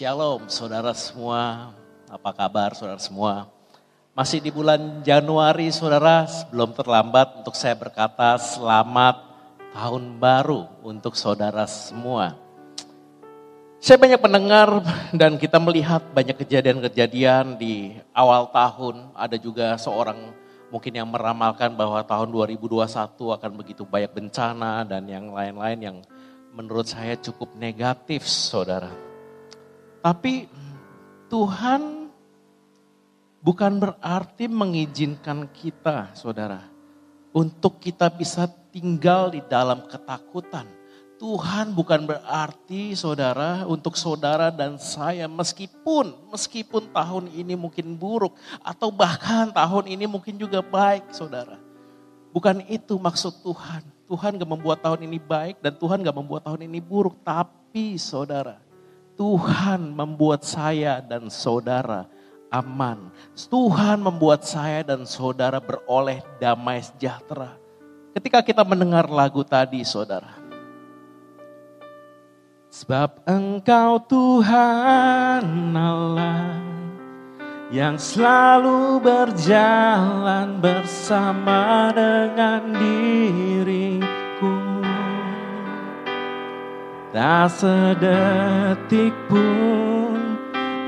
Shalom saudara semua, apa kabar saudara semua? Masih di bulan Januari saudara, sebelum terlambat untuk saya berkata selamat tahun baru untuk saudara semua. Saya banyak mendengar dan kita melihat banyak kejadian-kejadian di awal tahun. Ada juga seorang mungkin yang meramalkan bahwa tahun 2021 akan begitu banyak bencana dan yang lain-lain yang menurut saya cukup negatif saudara. Tapi Tuhan bukan berarti mengizinkan kita, saudara, untuk kita bisa tinggal di dalam ketakutan. Tuhan bukan berarti saudara untuk saudara dan saya meskipun meskipun tahun ini mungkin buruk atau bahkan tahun ini mungkin juga baik saudara. Bukan itu maksud Tuhan. Tuhan gak membuat tahun ini baik dan Tuhan gak membuat tahun ini buruk. Tapi saudara Tuhan membuat saya dan saudara aman. Tuhan membuat saya dan saudara beroleh damai sejahtera. Ketika kita mendengar lagu tadi saudara. Sebab engkau Tuhan Allah yang selalu berjalan bersama dengan diriku. Tak sedetik pun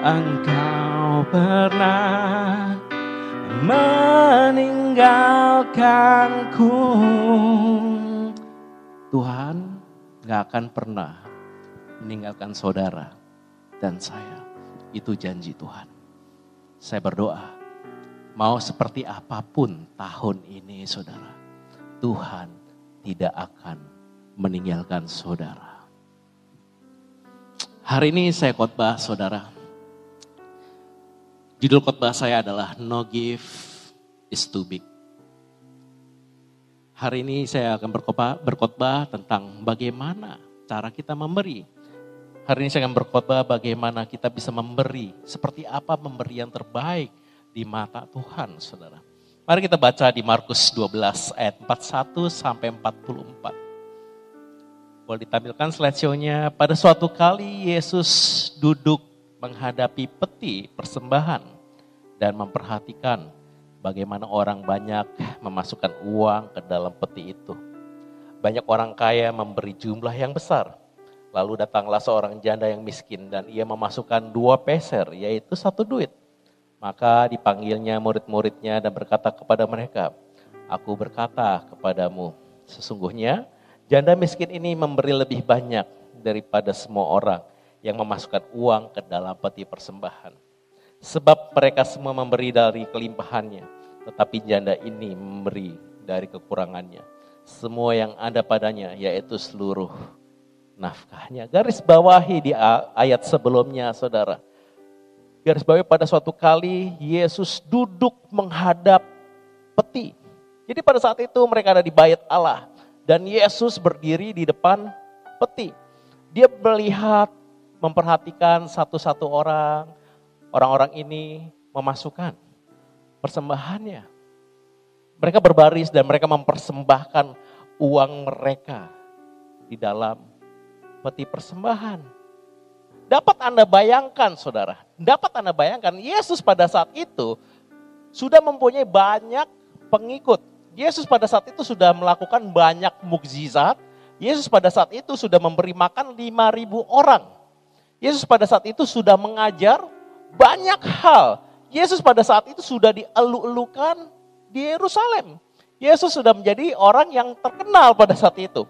engkau pernah meninggalkanku. Tuhan gak akan pernah meninggalkan saudara dan saya. Itu janji Tuhan. Saya berdoa, mau seperti apa pun tahun ini saudara, Tuhan tidak akan meninggalkan saudara. Hari ini saya khotbah saudara. Judul khotbah saya adalah No Give is Too Big. Hari ini saya akan berkhotbah, tentang bagaimana cara kita memberi. Hari ini saya akan berkhotbah bagaimana kita bisa memberi, seperti apa memberi yang terbaik di mata Tuhan, saudara. Mari kita baca di Markus 12 ayat 41 sampai 44. Boleh ditampilkan slide show-nya. Pada suatu kali Yesus duduk menghadapi peti persembahan dan memperhatikan bagaimana orang banyak memasukkan uang ke dalam peti itu. Banyak orang kaya memberi jumlah yang besar. Lalu datanglah seorang janda yang miskin dan ia memasukkan dua peser, yaitu satu duit. Maka dipanggilnya murid-muridnya dan berkata kepada mereka, Aku berkata kepadamu, sesungguhnya Janda miskin ini memberi lebih banyak daripada semua orang yang memasukkan uang ke dalam peti persembahan. Sebab mereka semua memberi dari kelimpahannya, tetapi janda ini memberi dari kekurangannya. Semua yang ada padanya yaitu seluruh nafkahnya. Garis bawahi di ayat sebelumnya saudara. Garis bawahi pada suatu kali Yesus duduk menghadap peti. Jadi pada saat itu mereka ada di bayat Allah. Dan Yesus berdiri di depan peti. Dia melihat, memperhatikan satu-satu orang. Orang-orang ini memasukkan persembahannya. Mereka berbaris dan mereka mempersembahkan uang mereka di dalam peti persembahan. Dapat Anda bayangkan saudara, dapat Anda bayangkan Yesus pada saat itu sudah mempunyai banyak pengikut. Yesus pada saat itu sudah melakukan banyak mukjizat. Yesus pada saat itu sudah memberi makan 5000 orang. Yesus pada saat itu sudah mengajar banyak hal. Yesus pada saat itu sudah dielu-elukan di Yerusalem. Yesus sudah menjadi orang yang terkenal pada saat itu.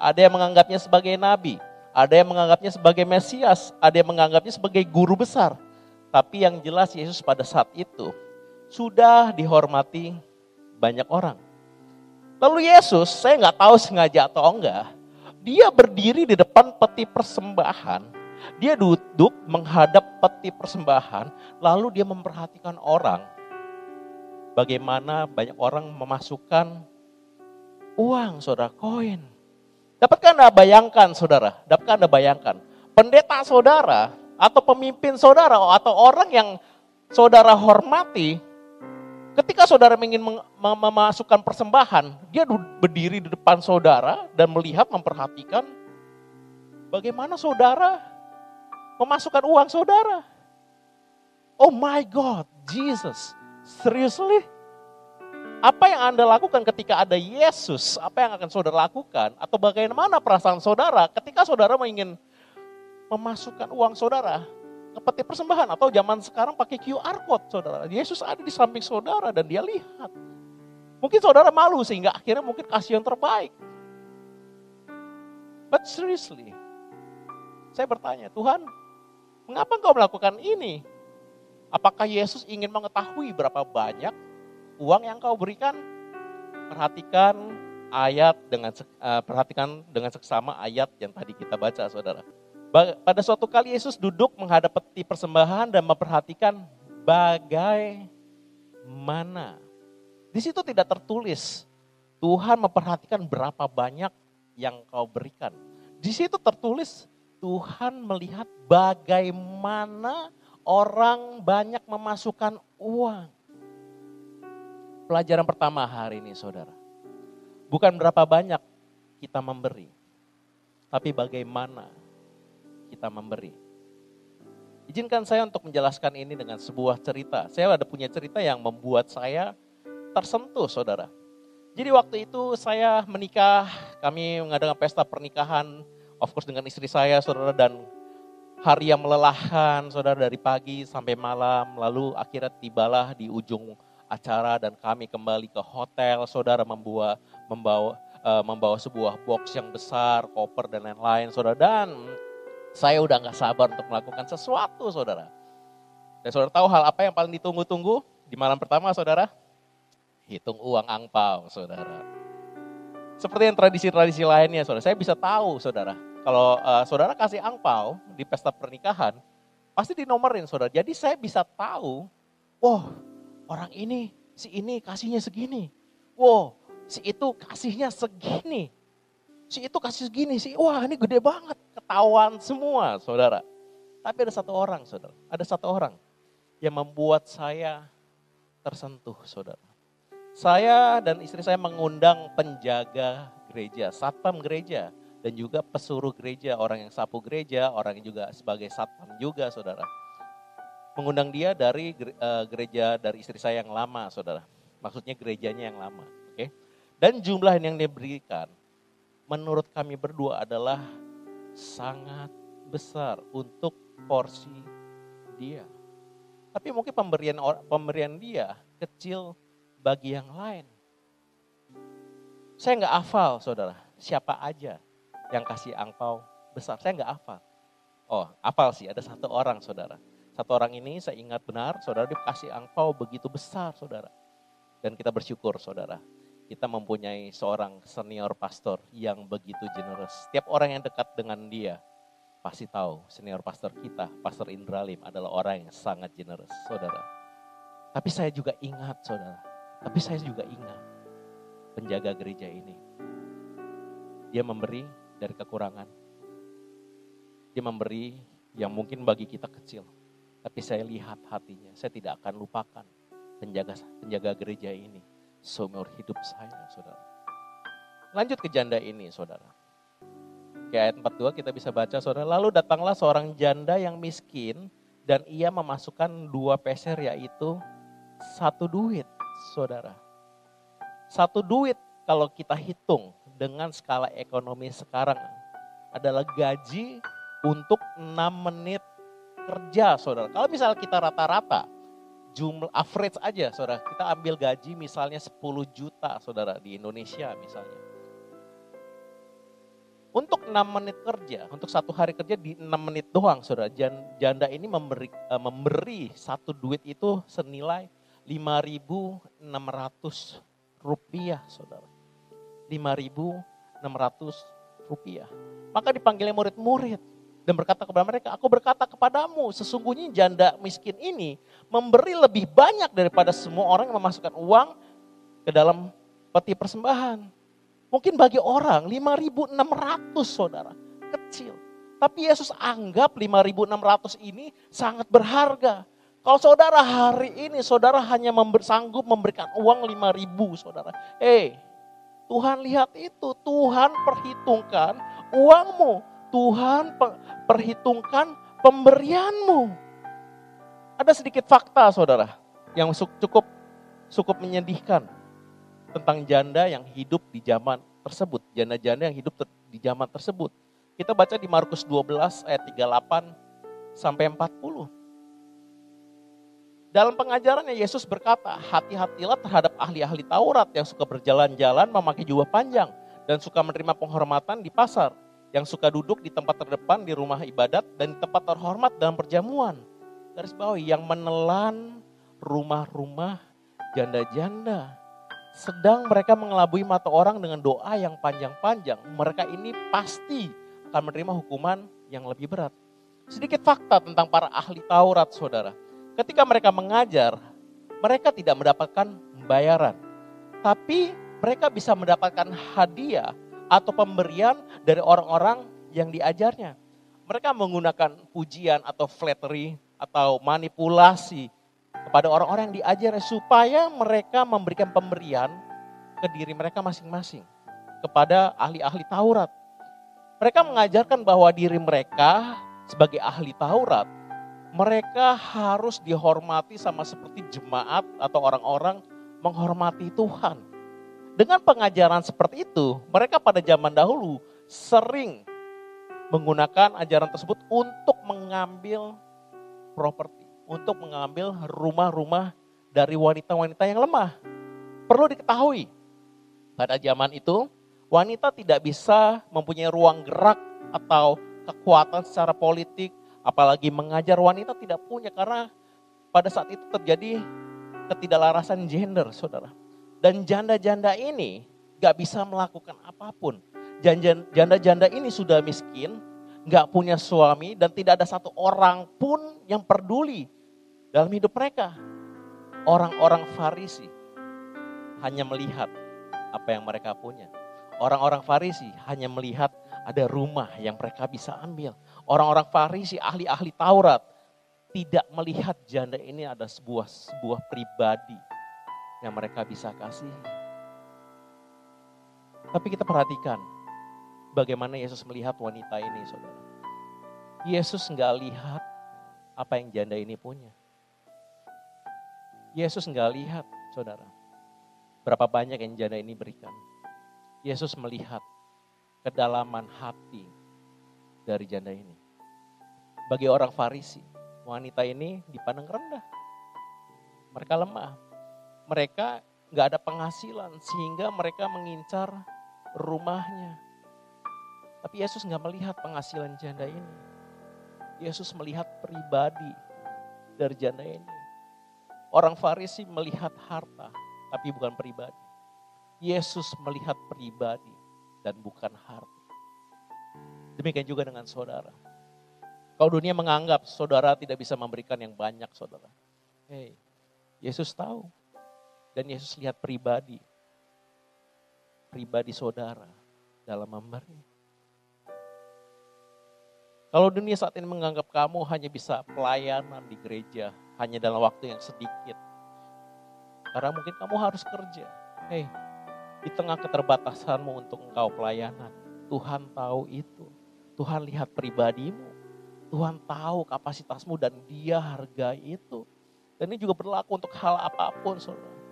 Ada yang menganggapnya sebagai nabi, ada yang menganggapnya sebagai Mesias, ada yang menganggapnya sebagai guru besar. Tapi yang jelas Yesus pada saat itu sudah dihormati banyak orang. Lalu Yesus, saya nggak tahu sengaja atau enggak, dia berdiri di depan peti persembahan Dia duduk menghadap peti persembahan, lalu dia memperhatikan orang. Bagaimana banyak orang memasukkan uang, saudara, koin. Dapatkah Anda bayangkan, saudara? Dapatkah Anda bayangkan? Pendeta saudara, atau pemimpin saudara, atau orang yang saudara hormati, ketika saudara ingin memasukkan persembahan, dia berdiri di depan saudara dan melihat, memperhatikan bagaimana saudara memasukkan uang saudara. Oh my God, Jesus, seriously? Apa yang Anda lakukan ketika ada Yesus? Apa yang akan saudara lakukan? Atau bagaimana perasaan saudara ketika saudara ingin memasukkan uang saudara ke peti persembahan? Atau zaman sekarang pakai QR code saudara. Yesus ada di samping saudara dan dia lihat. Mungkin saudara malu sehingga akhirnya mungkin kasih yang terbaik. But seriously, saya bertanya, Tuhan Mengapa engkau melakukan ini? Apakah Yesus ingin mengetahui berapa banyak uang yang kau berikan? Perhatikan ayat dengan uh, perhatikan dengan seksama ayat yang tadi kita baca, Saudara. Pada suatu kali Yesus duduk menghadap peti persembahan dan memperhatikan bagaimana. Di situ tidak tertulis Tuhan memperhatikan berapa banyak yang kau berikan. Di situ tertulis Tuhan melihat bagaimana orang banyak memasukkan uang. Pelajaran pertama hari ini saudara. Bukan berapa banyak kita memberi. Tapi bagaimana kita memberi. Izinkan saya untuk menjelaskan ini dengan sebuah cerita. Saya ada punya cerita yang membuat saya tersentuh saudara. Jadi waktu itu saya menikah, kami mengadakan pesta pernikahan of course dengan istri saya, saudara, dan hari yang melelahkan, saudara, dari pagi sampai malam, lalu akhirnya tibalah di ujung acara dan kami kembali ke hotel, saudara membawa membawa uh, membawa sebuah box yang besar, koper dan lain-lain, saudara. Dan saya udah nggak sabar untuk melakukan sesuatu, saudara. Dan saudara tahu hal apa yang paling ditunggu-tunggu di malam pertama, saudara? Hitung uang angpau, saudara. Seperti yang tradisi-tradisi lainnya, saudara. Saya bisa tahu, saudara kalau uh, saudara kasih angpau di pesta pernikahan, pasti dinomorin saudara. Jadi saya bisa tahu, wow orang ini, si ini kasihnya segini. Wow si itu kasihnya segini. Si itu kasih segini, si wah ini gede banget. Ketahuan semua saudara. Tapi ada satu orang saudara, ada satu orang yang membuat saya tersentuh saudara. Saya dan istri saya mengundang penjaga gereja, satpam gereja dan juga pesuruh gereja, orang yang sapu gereja, orang yang juga sebagai satpam juga, saudara. Mengundang dia dari uh, gereja dari istri saya yang lama, saudara. Maksudnya gerejanya yang lama, oke? Dan jumlah yang diberikan, menurut kami berdua adalah sangat besar untuk porsi dia. Tapi mungkin pemberian pemberian dia kecil bagi yang lain. Saya nggak hafal, saudara, siapa aja yang kasih angpau besar. Saya nggak hafal. Oh, hafal sih, ada satu orang saudara. Satu orang ini saya ingat benar, saudara dia kasih angpau begitu besar saudara. Dan kita bersyukur saudara, kita mempunyai seorang senior pastor yang begitu generous. Setiap orang yang dekat dengan dia pasti tahu senior pastor kita, Pastor Indralim adalah orang yang sangat generous, saudara. Tapi saya juga ingat, saudara. Tapi saya juga ingat penjaga gereja ini. Dia memberi dari kekurangan. Dia memberi yang mungkin bagi kita kecil. Tapi saya lihat hatinya, saya tidak akan lupakan penjaga penjaga gereja ini seumur hidup saya, saudara. Lanjut ke janda ini, saudara. Ke ayat 42 kita bisa baca, saudara. Lalu datanglah seorang janda yang miskin dan ia memasukkan dua peser yaitu satu duit, saudara. Satu duit kalau kita hitung dengan skala ekonomi sekarang adalah gaji untuk 6 menit kerja saudara. Kalau misalnya kita rata-rata, jumlah average aja saudara, kita ambil gaji misalnya 10 juta saudara di Indonesia misalnya. Untuk 6 menit kerja, untuk satu hari kerja di 6 menit doang saudara, janda ini memberi, uh, memberi satu duit itu senilai 5.600 rupiah saudara. 5.600 rupiah. Maka dipanggilnya murid-murid. Dan berkata kepada mereka, aku berkata kepadamu, sesungguhnya janda miskin ini memberi lebih banyak daripada semua orang yang memasukkan uang ke dalam peti persembahan. Mungkin bagi orang 5.600 saudara, kecil. Tapi Yesus anggap 5.600 ini sangat berharga. Kalau saudara hari ini saudara hanya member, sanggup memberikan uang 5.000 saudara. Eh, Tuhan lihat itu, Tuhan perhitungkan uangmu. Tuhan perhitungkan pemberianmu. Ada sedikit fakta saudara yang cukup cukup menyedihkan tentang janda yang hidup di zaman tersebut. Janda-janda yang hidup di zaman tersebut. Kita baca di Markus 12 ayat 38 sampai 40. Dalam pengajarannya Yesus berkata, hati-hatilah terhadap ahli-ahli Taurat yang suka berjalan-jalan memakai jubah panjang dan suka menerima penghormatan di pasar, yang suka duduk di tempat terdepan di rumah ibadat dan di tempat terhormat dalam perjamuan. Garis bawahi yang menelan rumah-rumah janda-janda. Sedang mereka mengelabui mata orang dengan doa yang panjang-panjang. Mereka ini pasti akan menerima hukuman yang lebih berat. Sedikit fakta tentang para ahli Taurat, saudara Ketika mereka mengajar, mereka tidak mendapatkan bayaran. Tapi mereka bisa mendapatkan hadiah atau pemberian dari orang-orang yang diajarnya. Mereka menggunakan pujian atau flattery atau manipulasi kepada orang-orang yang diajarnya supaya mereka memberikan pemberian ke diri mereka masing-masing kepada ahli-ahli Taurat. Mereka mengajarkan bahwa diri mereka sebagai ahli Taurat mereka harus dihormati sama seperti jemaat atau orang-orang menghormati Tuhan. Dengan pengajaran seperti itu, mereka pada zaman dahulu sering menggunakan ajaran tersebut untuk mengambil properti, untuk mengambil rumah-rumah dari wanita-wanita yang lemah. Perlu diketahui, pada zaman itu wanita tidak bisa mempunyai ruang gerak atau kekuatan secara politik Apalagi mengajar wanita tidak punya karena pada saat itu terjadi ketidaklarasan gender, saudara. Dan janda-janda ini gak bisa melakukan apa pun. Janda-janda ini sudah miskin, gak punya suami, dan tidak ada satu orang pun yang peduli dalam hidup mereka. Orang-orang Farisi hanya melihat apa yang mereka punya. Orang-orang Farisi hanya melihat ada rumah yang mereka bisa ambil. Orang-orang Farisi, ahli-ahli Taurat, tidak melihat janda ini ada sebuah sebuah pribadi yang mereka bisa kasih. Tapi kita perhatikan bagaimana Yesus melihat wanita ini, saudara. Yesus nggak lihat apa yang janda ini punya. Yesus nggak lihat, saudara, berapa banyak yang janda ini berikan. Yesus melihat kedalaman hati dari janda ini. Bagi orang Farisi, wanita ini dipandang rendah. Mereka lemah. Mereka nggak ada penghasilan sehingga mereka mengincar rumahnya. Tapi Yesus nggak melihat penghasilan janda ini. Yesus melihat pribadi dari janda ini. Orang Farisi melihat harta, tapi bukan pribadi. Yesus melihat pribadi dan bukan harta. Demikian juga dengan saudara. Kalau dunia menganggap saudara tidak bisa memberikan yang banyak saudara. Hei, Yesus tahu. Dan Yesus lihat pribadi. Pribadi saudara dalam memberi. Kalau dunia saat ini menganggap kamu hanya bisa pelayanan di gereja, hanya dalam waktu yang sedikit. Karena mungkin kamu harus kerja. Hei, di tengah keterbatasanmu untuk engkau pelayanan. Tuhan tahu itu. Tuhan lihat pribadimu. Tuhan tahu kapasitasmu dan dia hargai itu. Dan ini juga berlaku untuk hal apa pun saudara.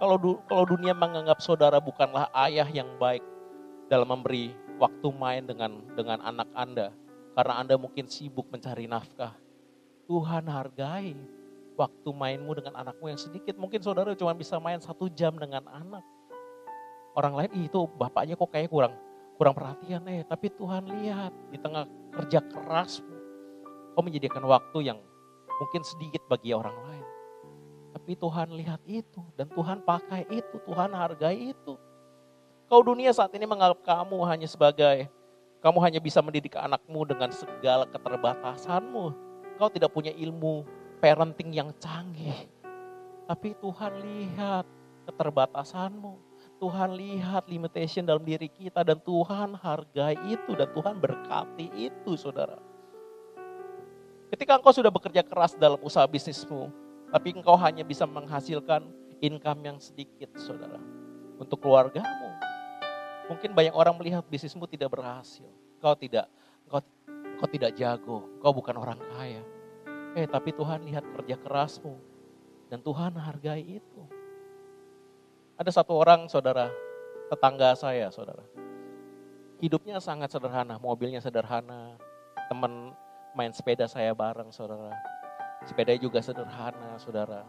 Kalau, du, kalau dunia menganggap saudara bukanlah ayah yang baik dalam memberi waktu main dengan dengan anak Anda. Karena Anda mungkin sibuk mencari nafkah. Tuhan hargai waktu mainmu dengan anakmu yang sedikit. Mungkin saudara cuma bisa main satu jam dengan anak orang lain itu bapaknya kok kayak kurang kurang perhatian eh tapi Tuhan lihat di tengah kerja keras kau menjadikan waktu yang mungkin sedikit bagi orang lain tapi Tuhan lihat itu dan Tuhan pakai itu Tuhan hargai itu kau dunia saat ini menganggap kamu hanya sebagai Kamu hanya bisa mendidik anakmu dengan segala keterbatasanmu. Kau tidak punya ilmu parenting yang canggih. Tapi Tuhan lihat keterbatasanmu. Tuhan lihat limitation dalam diri kita dan Tuhan hargai itu dan Tuhan berkati itu saudara. Ketika engkau sudah bekerja keras dalam usaha bisnismu, tapi engkau hanya bisa menghasilkan income yang sedikit saudara. Untuk keluargamu, Mungkin banyak orang melihat bisnismu tidak berhasil. Kau tidak, kau, kau tidak jago, kau bukan orang kaya. Eh, tapi Tuhan lihat kerja kerasmu. Dan Tuhan hargai itu. Ada satu orang, saudara, tetangga saya, saudara. Hidupnya sangat sederhana, mobilnya sederhana. Teman main sepeda saya bareng, saudara. Sepeda juga sederhana, saudara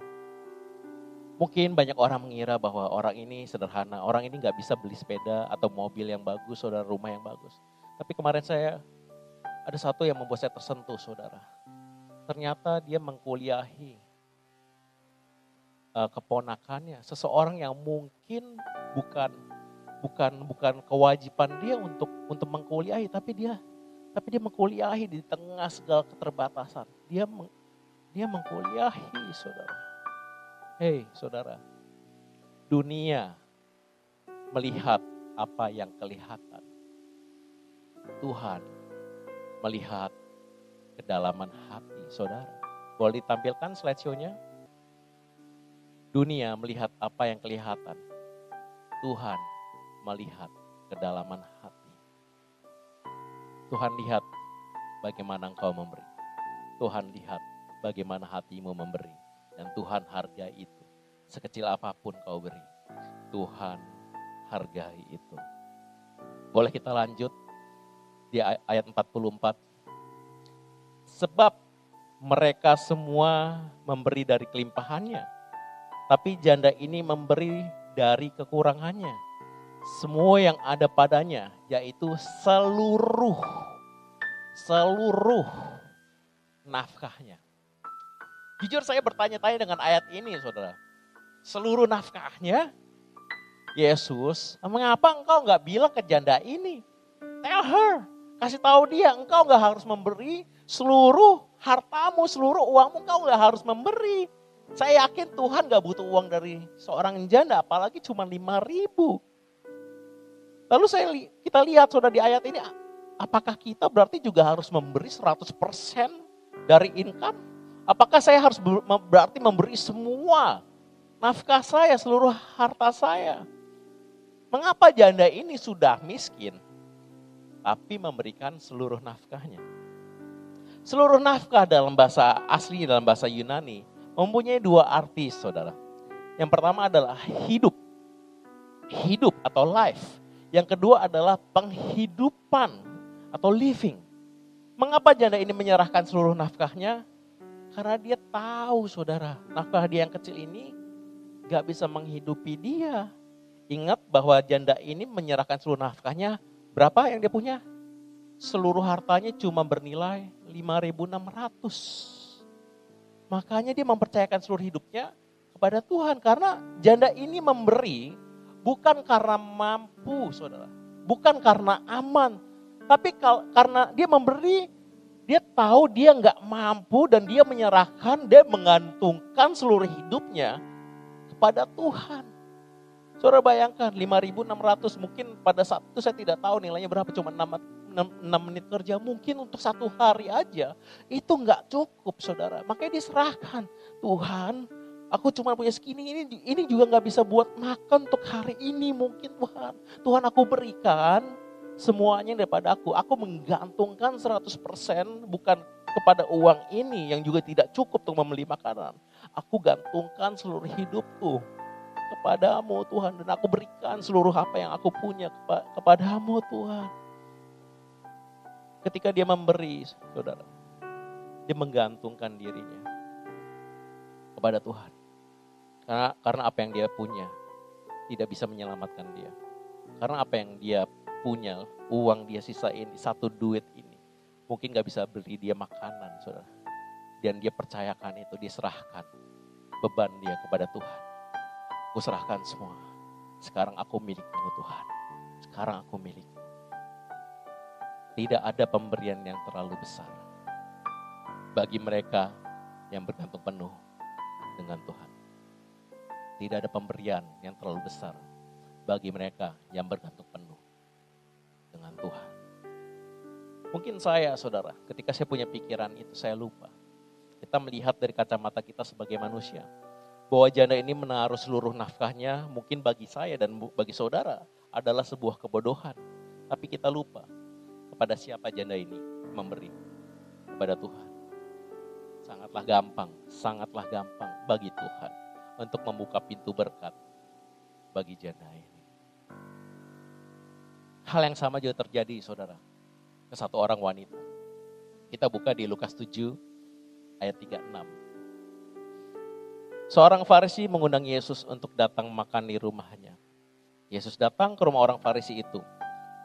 Mungkin banyak orang mengira bahwa orang ini sederhana, orang ini nggak bisa beli sepeda atau mobil yang bagus, saudara, rumah yang bagus. Tapi kemarin saya ada satu yang membuat saya tersentuh, saudara. Ternyata dia mengkuliahi uh, keponakannya, seseorang yang mungkin bukan bukan bukan kewajiban dia untuk untuk mengkuliahi, tapi dia tapi dia mengkuliahi di tengah segala keterbatasan. Dia meng, dia mengkuliahi, saudara. Hei saudara, dunia melihat apa yang kelihatan. Tuhan melihat kedalaman hati saudara. Boleh ditampilkan slideshow-nya? Dunia melihat apa yang kelihatan. Tuhan melihat kedalaman hati. Tuhan lihat bagaimana engkau memberi. Tuhan lihat bagaimana hatimu memberi. Dan Tuhan hargai itu. Sekecil apa pun kau beri. Tuhan hargai itu. Boleh kita lanjut di ayat 44. Sebab mereka semua memberi dari kelimpahannya. Tapi janda ini memberi dari kekurangannya. Semua yang ada padanya, yaitu seluruh, seluruh nafkahnya. Jujur saya bertanya-tanya dengan ayat ini saudara. Seluruh nafkahnya Yesus, mengapa engkau nggak bilang ke janda ini? Tell her, kasih tahu dia engkau nggak harus memberi seluruh hartamu, seluruh uangmu engkau nggak harus memberi. Saya yakin Tuhan gak butuh uang dari seorang janda, apalagi cuma lima ribu. Lalu saya kita lihat saudara di ayat ini, apakah kita berarti juga harus memberi 100% dari income? Apakah saya harus berarti memberi semua nafkah saya, seluruh harta saya? Mengapa janda ini sudah miskin, tapi memberikan seluruh nafkahnya? Seluruh nafkah dalam bahasa asli, dalam bahasa Yunani, mempunyai dua arti, saudara. Yang pertama adalah hidup, hidup atau life. Yang kedua adalah penghidupan atau living. Mengapa janda ini menyerahkan seluruh nafkahnya? Karena dia tahu saudara, nafkah dia yang kecil ini gak bisa menghidupi dia. Ingat bahwa janda ini menyerahkan seluruh nafkahnya, berapa yang dia punya? Seluruh hartanya cuma bernilai 5.600. Makanya dia mempercayakan seluruh hidupnya kepada Tuhan. Karena janda ini memberi bukan karena mampu saudara. Bukan karena aman. Tapi karena dia memberi dia tahu dia nggak mampu dan dia menyerahkan, dia mengantungkan seluruh hidupnya kepada Tuhan. Saudara bayangkan 5.600 mungkin pada saat itu saya tidak tahu nilainya berapa, cuma 6, 6, 6 menit kerja. Mungkin untuk satu hari aja itu nggak cukup saudara. Makanya diserahkan, Tuhan aku cuma punya segini, ini, ini juga nggak bisa buat makan untuk hari ini mungkin Tuhan. Tuhan aku berikan semuanya daripada aku. Aku menggantungkan 100% bukan kepada uang ini yang juga tidak cukup untuk membeli makanan. Aku gantungkan seluruh hidupku kepadamu Tuhan. Dan aku berikan seluruh apa yang aku punya kepadamu Tuhan. Ketika dia memberi, saudara, dia menggantungkan dirinya kepada Tuhan. Karena, karena apa yang dia punya tidak bisa menyelamatkan dia. Karena apa yang dia punya uang dia sisain satu duit ini. Mungkin gak bisa beli dia makanan, saudara. Dan dia percayakan itu, diserahkan beban dia kepada Tuhan. Aku serahkan semua. Sekarang aku milikmu Tuhan. Sekarang aku milik. Tidak ada pemberian yang terlalu besar bagi mereka yang bergantung penuh dengan Tuhan. Tidak ada pemberian yang terlalu besar bagi mereka yang bergantung penuh dengan Tuhan. Mungkin saya, saudara, ketika saya punya pikiran itu, saya lupa. Kita melihat dari kacamata kita sebagai manusia, bahwa janda ini menaruh seluruh nafkahnya, mungkin bagi saya dan bagi saudara adalah sebuah kebodohan. Tapi kita lupa kepada siapa janda ini memberi kepada Tuhan. Sangatlah gampang, sangatlah gampang bagi Tuhan untuk membuka pintu berkat bagi janda ini. Hal yang sama juga terjadi saudara ke satu orang wanita. Kita buka di Lukas 7 ayat 36. Seorang Farisi mengundang Yesus untuk datang makan di rumahnya. Yesus datang ke rumah orang Farisi itu,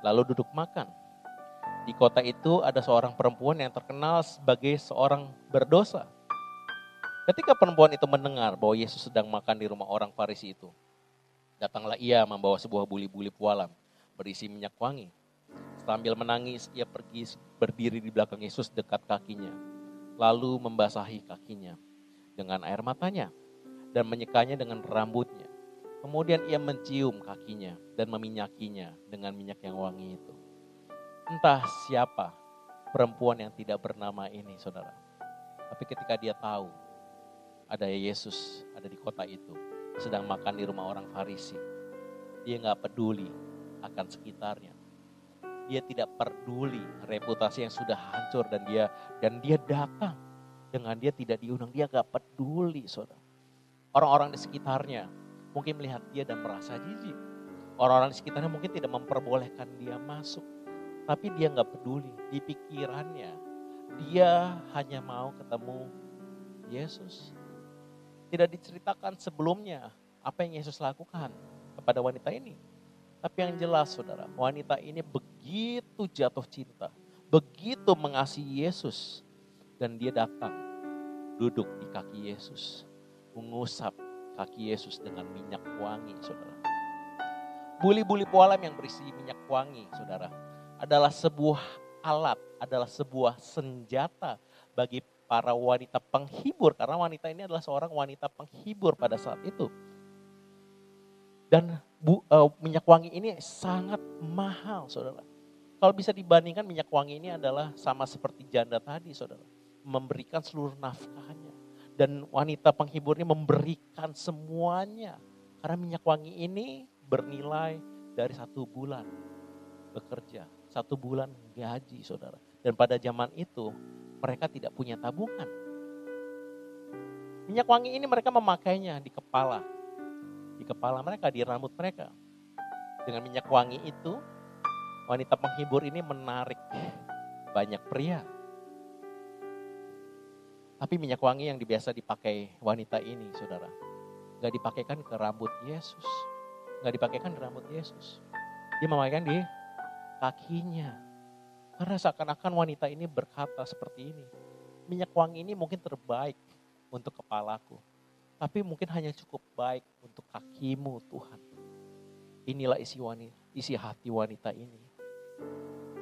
lalu duduk makan. Di kota itu ada seorang perempuan yang terkenal sebagai seorang berdosa. Ketika perempuan itu mendengar bahwa Yesus sedang makan di rumah orang Farisi itu, datanglah ia membawa sebuah buli-buli pualam berisi minyak wangi. Sambil menangis, ia pergi berdiri di belakang Yesus dekat kakinya, lalu membasahi kakinya dengan air matanya dan menyekanya dengan rambutnya. Kemudian ia mencium kakinya dan meminyakinya dengan minyak yang wangi itu. Entah siapa perempuan yang tidak bernama ini, saudara. Tapi ketika dia tahu ada Yesus ada di kota itu, sedang makan di rumah orang Farisi, dia nggak peduli akan sekitarnya. Dia tidak peduli reputasi yang sudah hancur dan dia dan dia datang dengan dia tidak diundang, dia gak peduli saudara. Orang-orang di sekitarnya mungkin melihat dia dan merasa jijik. Orang-orang di sekitarnya mungkin tidak memperbolehkan dia masuk. Tapi dia gak peduli, di pikirannya dia hanya mau ketemu Yesus. Tidak diceritakan sebelumnya apa yang Yesus lakukan kepada wanita ini. Tapi yang jelas saudara, wanita ini begitu jatuh cinta, begitu mengasihi Yesus. Dan dia datang, duduk di kaki Yesus, mengusap kaki Yesus dengan minyak wangi saudara. Buli-buli pualam yang berisi minyak wangi saudara, adalah sebuah alat, adalah sebuah senjata bagi para wanita penghibur. Karena wanita ini adalah seorang wanita penghibur pada saat itu. Dan bu, uh, minyak wangi ini sangat mahal, saudara. Kalau bisa dibandingkan minyak wangi ini adalah sama seperti janda tadi, saudara. Memberikan seluruh nafkahnya. Dan wanita penghibur ini memberikan semuanya. Karena minyak wangi ini bernilai dari satu bulan bekerja. Satu bulan gaji, saudara. Dan pada zaman itu mereka tidak punya tabungan. Minyak wangi ini mereka memakainya di kepala di kepala mereka, di rambut mereka. Dengan minyak wangi itu, wanita penghibur ini menarik banyak pria. Tapi minyak wangi yang biasa dipakai wanita ini, saudara, gak dipakaikan ke rambut Yesus. Gak dipakaikan di rambut Yesus. Dia memakaikan di kakinya. Karena seakan-akan wanita ini berkata seperti ini. Minyak wangi ini mungkin terbaik untuk kepalaku. Tapi mungkin hanya cukup baik untuk kakimu Tuhan. Inilah isi wanita, isi hati wanita ini.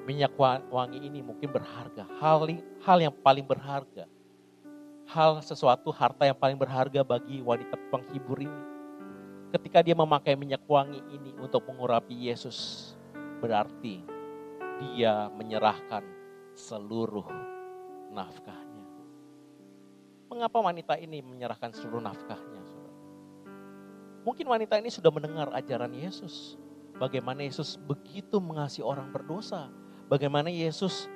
Minyak wangi ini mungkin berharga. Hal, hal yang paling berharga. Hal sesuatu harta yang paling berharga bagi wanita penghibur ini. Ketika dia memakai minyak wangi ini untuk mengurapi Yesus. Berarti dia menyerahkan seluruh nafkah Mengapa wanita ini menyerahkan seluruh nafkahnya? Mungkin wanita ini sudah mendengar ajaran Yesus. Bagaimana Yesus begitu mengasihi orang berdosa. Bagaimana Yesus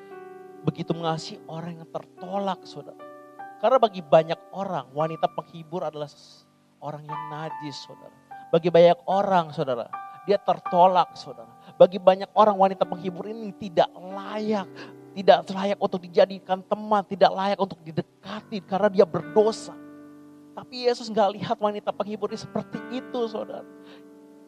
begitu mengasihi orang yang tertolak, saudara. Karena bagi banyak orang, wanita penghibur adalah orang yang najis, saudara. Bagi banyak orang, saudara, dia tertolak, saudara. Bagi banyak orang, wanita penghibur ini tidak layak tidak layak untuk dijadikan teman, tidak layak untuk didekati karena dia berdosa. Tapi Yesus nggak lihat wanita penghibur ini seperti itu, saudara.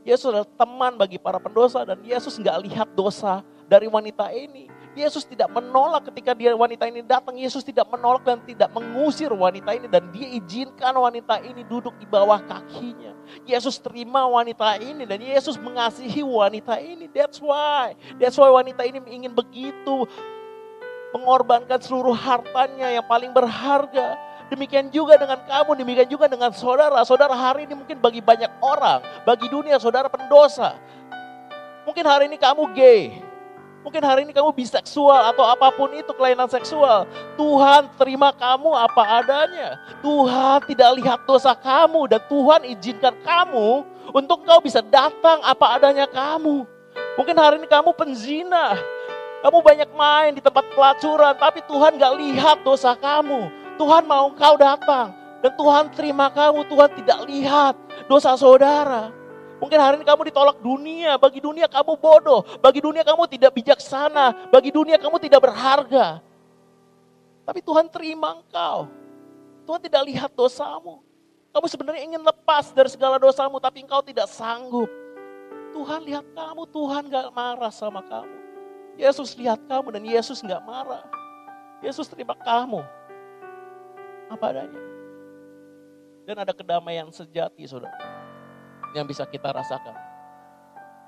Yesus adalah teman bagi para pendosa dan Yesus nggak lihat dosa dari wanita ini. Yesus tidak menolak ketika dia wanita ini datang. Yesus tidak menolak dan tidak mengusir wanita ini. Dan dia izinkan wanita ini duduk di bawah kakinya. Yesus terima wanita ini dan Yesus mengasihi wanita ini. That's why. That's why wanita ini ingin begitu mengorbankan seluruh hartanya yang paling berharga. Demikian juga dengan kamu, demikian juga dengan saudara. Saudara hari ini mungkin bagi banyak orang, bagi dunia saudara pendosa. Mungkin hari ini kamu gay, Mungkin hari ini kamu biseksual atau apa pun itu kelainan seksual. Tuhan terima kamu apa adanya. Tuhan tidak lihat dosa kamu dan Tuhan izinkan kamu untuk kau bisa datang apa adanya kamu. Mungkin hari ini kamu penzina. Kamu banyak main di tempat pelacuran tapi Tuhan gak lihat dosa kamu. Tuhan mau kau datang dan Tuhan terima kamu. Tuhan tidak lihat dosa saudara. Mungkin hari ini kamu ditolak dunia, bagi dunia kamu bodoh, bagi dunia kamu tidak bijaksana, bagi dunia kamu tidak berharga. Tapi Tuhan terima engkau. Tuhan tidak lihat dosamu. Kamu sebenarnya ingin lepas dari segala dosamu, tapi engkau tidak sanggup. Tuhan lihat kamu, Tuhan gak marah sama kamu. Yesus lihat kamu dan Yesus gak marah. Yesus terima kamu. Apa adanya. Dan ada kedamaian sejati saudara yang bisa kita rasakan.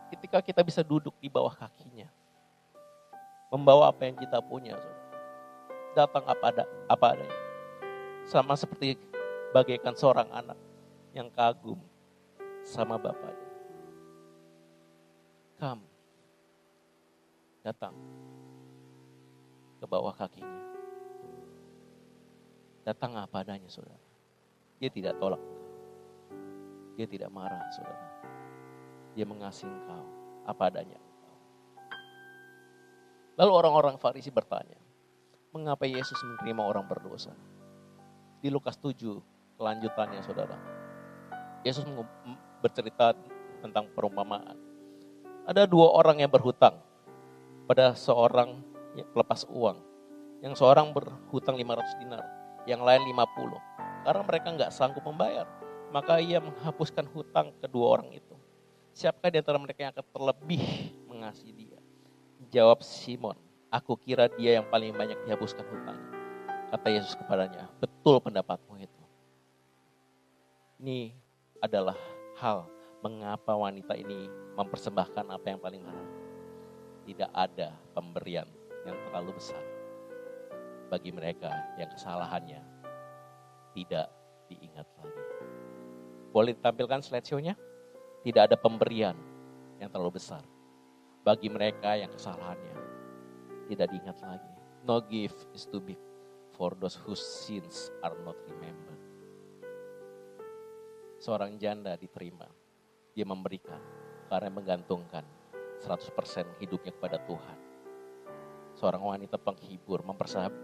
Ketika kita bisa duduk di bawah kakinya. Membawa apa yang kita punya. Datang apa, ada, apa adanya. Sama seperti bagaikan seorang anak yang kagum sama bapaknya. Kamu datang ke bawah kakinya. Datang apa adanya saudara. Dia tidak tolak dia tidak marah, saudara. Dia mengasihi engkau, apa adanya Lalu orang-orang Farisi bertanya, mengapa Yesus menerima orang berdosa? Di Lukas 7, kelanjutannya saudara. Yesus bercerita tentang perumpamaan. Ada dua orang yang berhutang pada seorang pelepas uang. Yang seorang berhutang 500 dinar, yang lain 50. Karena mereka nggak sanggup membayar maka ia menghapuskan hutang kedua orang itu. Siapakah di antara mereka yang akan terlebih mengasihi dia? Jawab Simon, aku kira dia yang paling banyak dihapuskan hutangnya. Kata Yesus kepadanya, betul pendapatmu itu. Ini adalah hal mengapa wanita ini mempersembahkan apa yang paling mahal. Tidak ada pemberian yang terlalu besar bagi mereka yang kesalahannya tidak diingat lagi. Boleh ditampilkan slideshow-nya? Tidak ada pemberian yang terlalu besar bagi mereka yang kesalahannya tidak diingat lagi. No gift is too big for those whose sins are not remembered. Seorang janda diterima, dia memberikan karena menggantungkan 100% hidupnya kepada Tuhan. Seorang wanita penghibur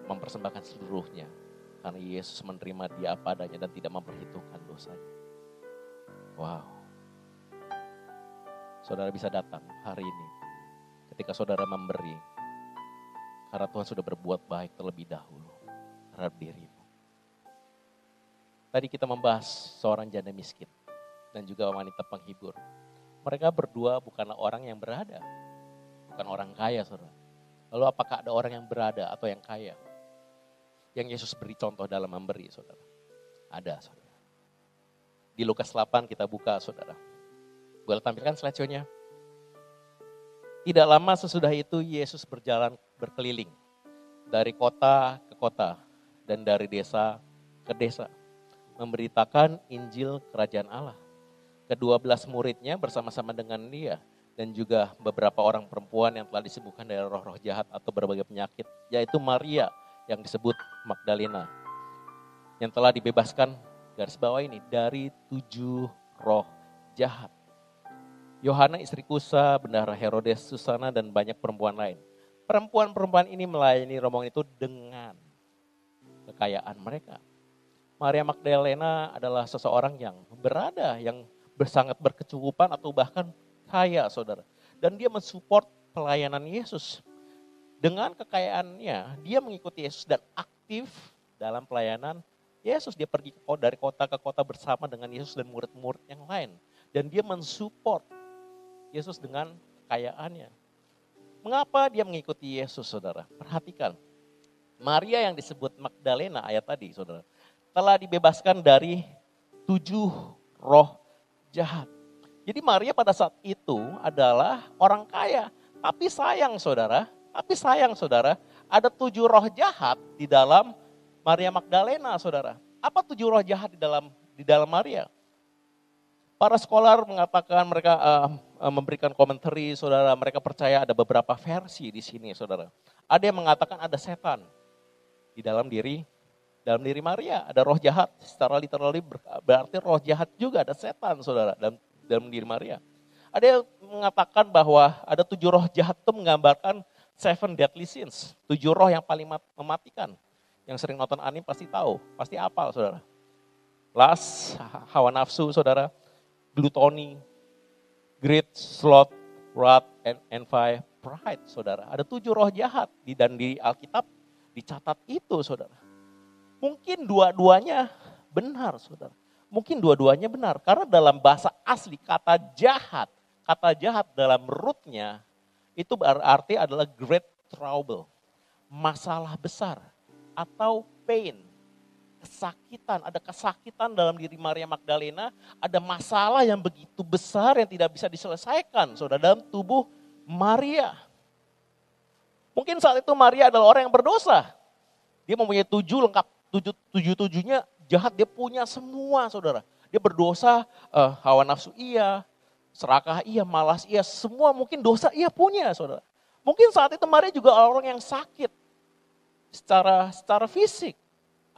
mempersembahkan seluruhnya karena Yesus menerima dia apa adanya dan tidak memperhitungkan dosanya. Wow. Saudara bisa datang hari ini ketika saudara memberi karena Tuhan sudah berbuat baik terlebih dahulu terhadap dirimu. Tadi kita membahas seorang janda miskin dan juga wanita penghibur. Mereka berdua bukanlah orang yang berada, bukan orang kaya saudara. Lalu apakah ada orang yang berada atau yang kaya? Yang Yesus beri contoh dalam memberi saudara. Ada saudara. Di Lukas 8 kita buka saudara. Boleh tampilkan slide-nya. Tidak lama sesudah itu Yesus berjalan berkeliling. Dari kota ke kota dan dari desa ke desa. Memberitakan Injil Kerajaan Allah. Kedua belas muridnya bersama-sama dengan dia dan juga beberapa orang perempuan yang telah disembuhkan dari roh-roh jahat atau berbagai penyakit, yaitu Maria yang disebut Magdalena, yang telah dibebaskan garis bawah ini, dari tujuh roh jahat. Yohana istri Kusa, bendahara Herodes, Susana, dan banyak perempuan lain. Perempuan-perempuan ini melayani rombongan itu dengan kekayaan mereka. Maria Magdalena adalah seseorang yang berada, yang sangat berkecukupan atau bahkan kaya saudara. Dan dia mensupport pelayanan Yesus. Dengan kekayaannya, dia mengikuti Yesus dan aktif dalam pelayanan Yesus dia pergi dari kota ke kota bersama dengan Yesus dan murid-murid yang lain. Dan dia mensupport Yesus dengan kekayaannya. Mengapa dia mengikuti Yesus, saudara? Perhatikan. Maria yang disebut Magdalena ayat tadi, saudara. Telah dibebaskan dari tujuh roh jahat. Jadi Maria pada saat itu adalah orang kaya. Tapi sayang saudara, tapi sayang saudara, ada tujuh roh jahat di dalam Maria Magdalena saudara. Apa tujuh roh jahat di dalam di dalam Maria? Para scholar mengatakan mereka uh, memberikan komentari, saudara. Mereka percaya ada beberapa versi di sini, saudara. Ada yang mengatakan ada setan di dalam diri dalam diri Maria. Ada roh jahat. Secara literally berarti roh jahat juga ada setan, saudara, dalam dalam diri Maria. Ada yang mengatakan bahwa ada tujuh roh jahat itu menggambarkan seven deadly sins. Tujuh roh yang paling mematikan. Yang sering nonton anime pasti tahu, pasti apal, saudara. Last, hawa nafsu, saudara gluttony, greed, sloth, wrath, and envy, pride, saudara. Ada tujuh roh jahat di dan di Alkitab dicatat itu, saudara. Mungkin dua-duanya benar, saudara. Mungkin dua-duanya benar, karena dalam bahasa asli kata jahat, kata jahat dalam rootnya itu berarti adalah great trouble, masalah besar atau pain, kesakitan, ada kesakitan dalam diri Maria Magdalena, ada masalah yang begitu besar yang tidak bisa diselesaikan, saudara, dalam tubuh Maria. Mungkin saat itu Maria adalah orang yang berdosa. Dia mempunyai tujuh lengkap, tujuh, tujuh tujuhnya jahat, dia punya semua saudara. Dia berdosa, uh, hawa nafsu iya, serakah iya, malas iya, semua mungkin dosa iya punya saudara. Mungkin saat itu Maria juga orang yang sakit secara secara fisik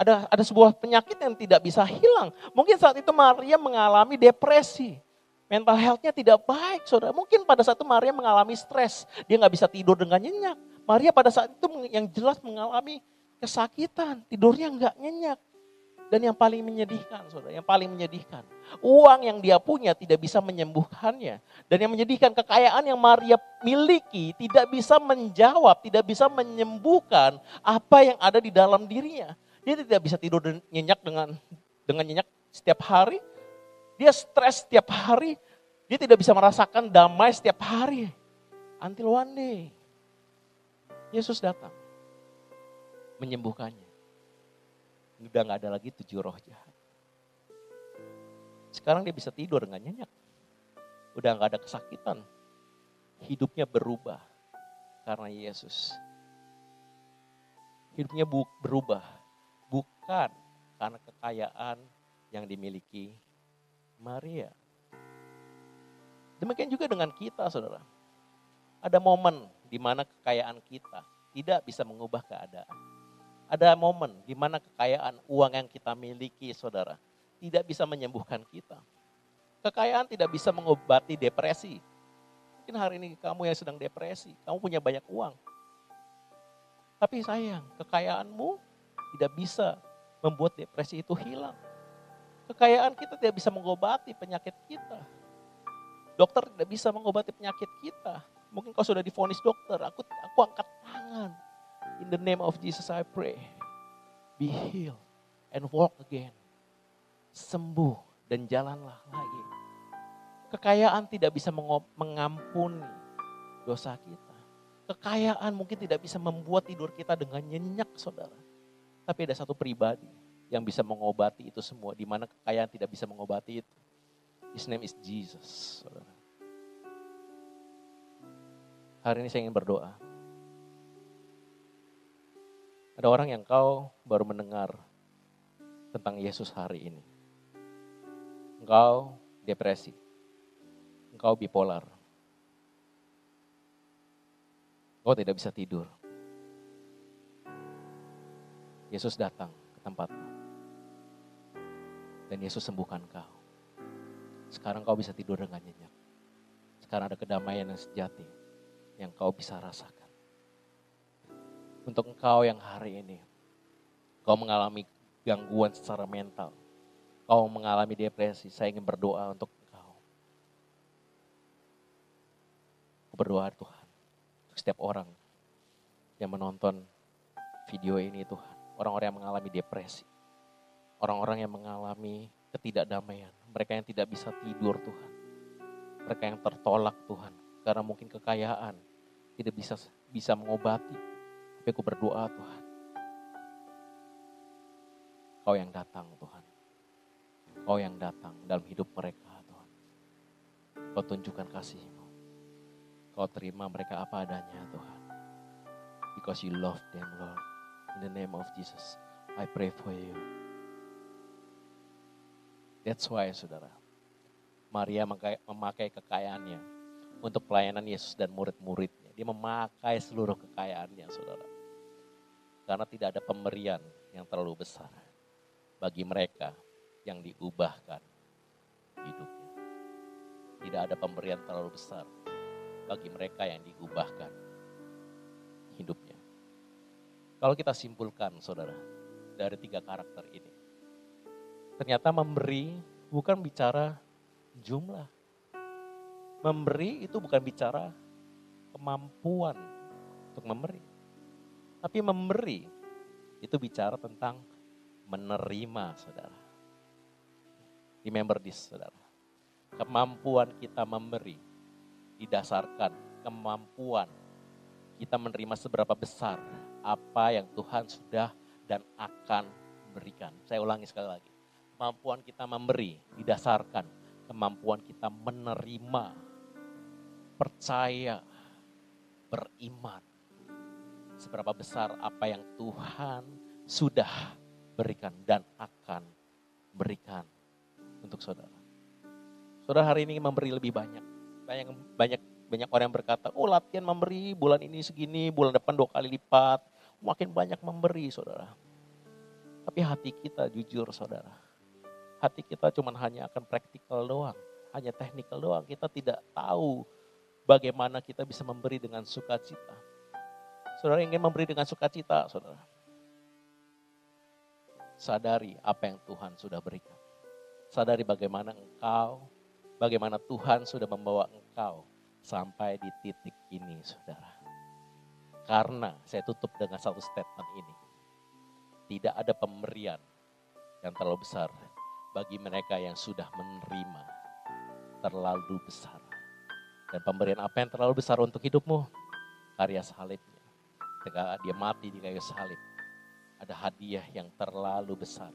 ada ada sebuah penyakit yang tidak bisa hilang. Mungkin saat itu Maria mengalami depresi. Mental health-nya tidak baik, saudara. Mungkin pada saat itu Maria mengalami stres. Dia nggak bisa tidur dengan nyenyak. Maria pada saat itu yang jelas mengalami kesakitan. Tidurnya nggak nyenyak. Dan yang paling menyedihkan, saudara, yang paling menyedihkan. Uang yang dia punya tidak bisa menyembuhkannya. Dan yang menyedihkan, kekayaan yang Maria miliki tidak bisa menjawab, tidak bisa menyembuhkan apa yang ada di dalam dirinya. Dia tidak bisa tidur nyenyak dengan dengan nyenyak setiap hari. Dia stres setiap hari. Dia tidak bisa merasakan damai setiap hari. Until one day. Yesus datang. Menyembuhkannya. Udah gak ada lagi tujuh roh jahat. Sekarang dia bisa tidur dengan nyenyak. Udah gak ada kesakitan. Hidupnya berubah karena Yesus. Hidupnya berubah bukan karena kekayaan yang dimiliki Maria. Demikian juga dengan kita, saudara. Ada momen di mana kekayaan kita tidak bisa mengubah keadaan. Ada momen di mana kekayaan uang yang kita miliki, saudara, tidak bisa menyembuhkan kita. Kekayaan tidak bisa mengobati depresi. Mungkin hari ini kamu yang sedang depresi, kamu punya banyak uang. Tapi sayang, kekayaanmu tidak bisa membuat depresi itu hilang. Kekayaan kita tidak bisa mengobati penyakit kita. Dokter tidak bisa mengobati penyakit kita. Mungkin kau sudah difonis dokter, aku aku angkat tangan. In the name of Jesus I pray. Be healed and walk again. Sembuh dan jalanlah lagi. Kekayaan tidak bisa mengampuni dosa kita. Kekayaan mungkin tidak bisa membuat tidur kita dengan nyenyak saudara tapi ada satu pribadi yang bisa mengobati itu semua, di mana kekayaan tidak bisa mengobati itu. His name is Jesus. Saudara. Hari ini saya ingin berdoa. Ada orang yang kau baru mendengar tentang Yesus hari ini. Engkau depresi. Engkau bipolar. Engkau tidak bisa tidur. Yesus datang ke tempatmu. Dan Yesus sembuhkan kau. Sekarang kau bisa tidur dengan nyenyak. Sekarang ada kedamaian yang sejati yang kau bisa rasakan. Untuk engkau yang hari ini, kau mengalami gangguan secara mental, kau mengalami depresi, saya ingin berdoa untuk engkau. Aku berdoa Tuhan, untuk setiap orang yang menonton video ini Tuhan. Orang-orang yang mengalami depresi, orang-orang yang mengalami ketidakdamaian, mereka yang tidak bisa tidur Tuhan, mereka yang tertolak Tuhan, karena mungkin kekayaan tidak bisa bisa mengobati. Tapi aku berdoa Tuhan. Kau yang datang Tuhan. Kau yang datang dalam hidup mereka Tuhan. Kau tunjukkan kasih-Mu. Kau terima mereka apa adanya Tuhan. Because you love them Lord. In the name of Jesus, I pray for you. That's why saudara. Maria memakai kekayaannya untuk pelayanan Yesus dan murid-muridnya. Dia memakai seluruh kekayaannya saudara. Karena tidak ada pemberian yang terlalu besar bagi mereka yang diubahkan hidupnya. Tidak ada pemberian terlalu besar bagi mereka yang diubahkan hidupnya. Kalau kita simpulkan saudara, dari tiga karakter ini. Ternyata memberi bukan bicara jumlah. Memberi itu bukan bicara kemampuan untuk memberi. Tapi memberi itu bicara tentang menerima, saudara. Remember this, saudara. Kemampuan kita memberi didasarkan kemampuan kita menerima seberapa besar apa yang Tuhan sudah dan akan berikan. Saya ulangi sekali lagi. Kemampuan kita memberi didasarkan kemampuan kita menerima, percaya, beriman. Seberapa besar apa yang Tuhan sudah berikan dan akan berikan untuk saudara. Saudara hari ini memberi lebih banyak. Banyak banyak banyak orang yang berkata, oh latihan memberi bulan ini segini, bulan depan dua kali lipat. Makin banyak memberi saudara. Tapi hati kita jujur saudara. Hati kita cuma hanya akan praktikal doang. Hanya teknikal doang. Kita tidak tahu bagaimana kita bisa memberi dengan sukacita. Saudara ingin memberi dengan sukacita, saudara sadari apa yang Tuhan sudah berikan. Sadari bagaimana engkau, bagaimana Tuhan sudah membawa engkau sampai di titik ini, saudara. Karena saya tutup dengan satu statement ini. Tidak ada pemberian yang terlalu besar bagi mereka yang sudah menerima terlalu besar. Dan pemberian apa yang terlalu besar untuk hidupmu? Karya salibnya. Ketika dia mati di kayu salib ada hadiah yang terlalu besar.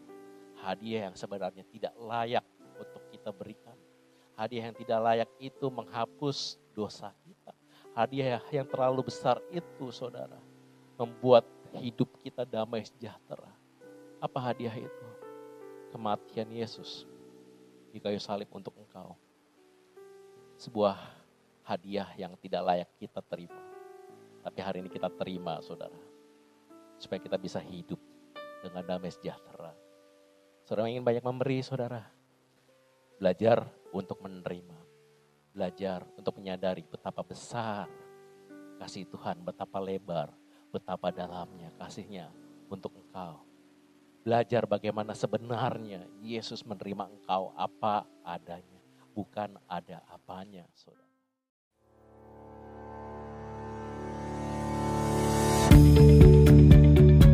Hadiah yang sebenarnya tidak layak untuk kita berikan. Hadiah yang tidak layak itu menghapus dosa kita. Hadiah yang terlalu besar itu saudara. Membuat hidup kita damai sejahtera. Apa hadiah itu? Kematian Yesus di kayu salib untuk engkau. Sebuah hadiah yang tidak layak kita terima. Tapi hari ini kita terima saudara supaya kita bisa hidup dengan damai sejahtera. Saudara ingin banyak memberi, saudara. Belajar untuk menerima. Belajar untuk menyadari betapa besar kasih Tuhan, betapa lebar, betapa dalamnya kasihnya untuk engkau. Belajar bagaimana sebenarnya Yesus menerima engkau apa adanya, bukan ada apanya, saudara.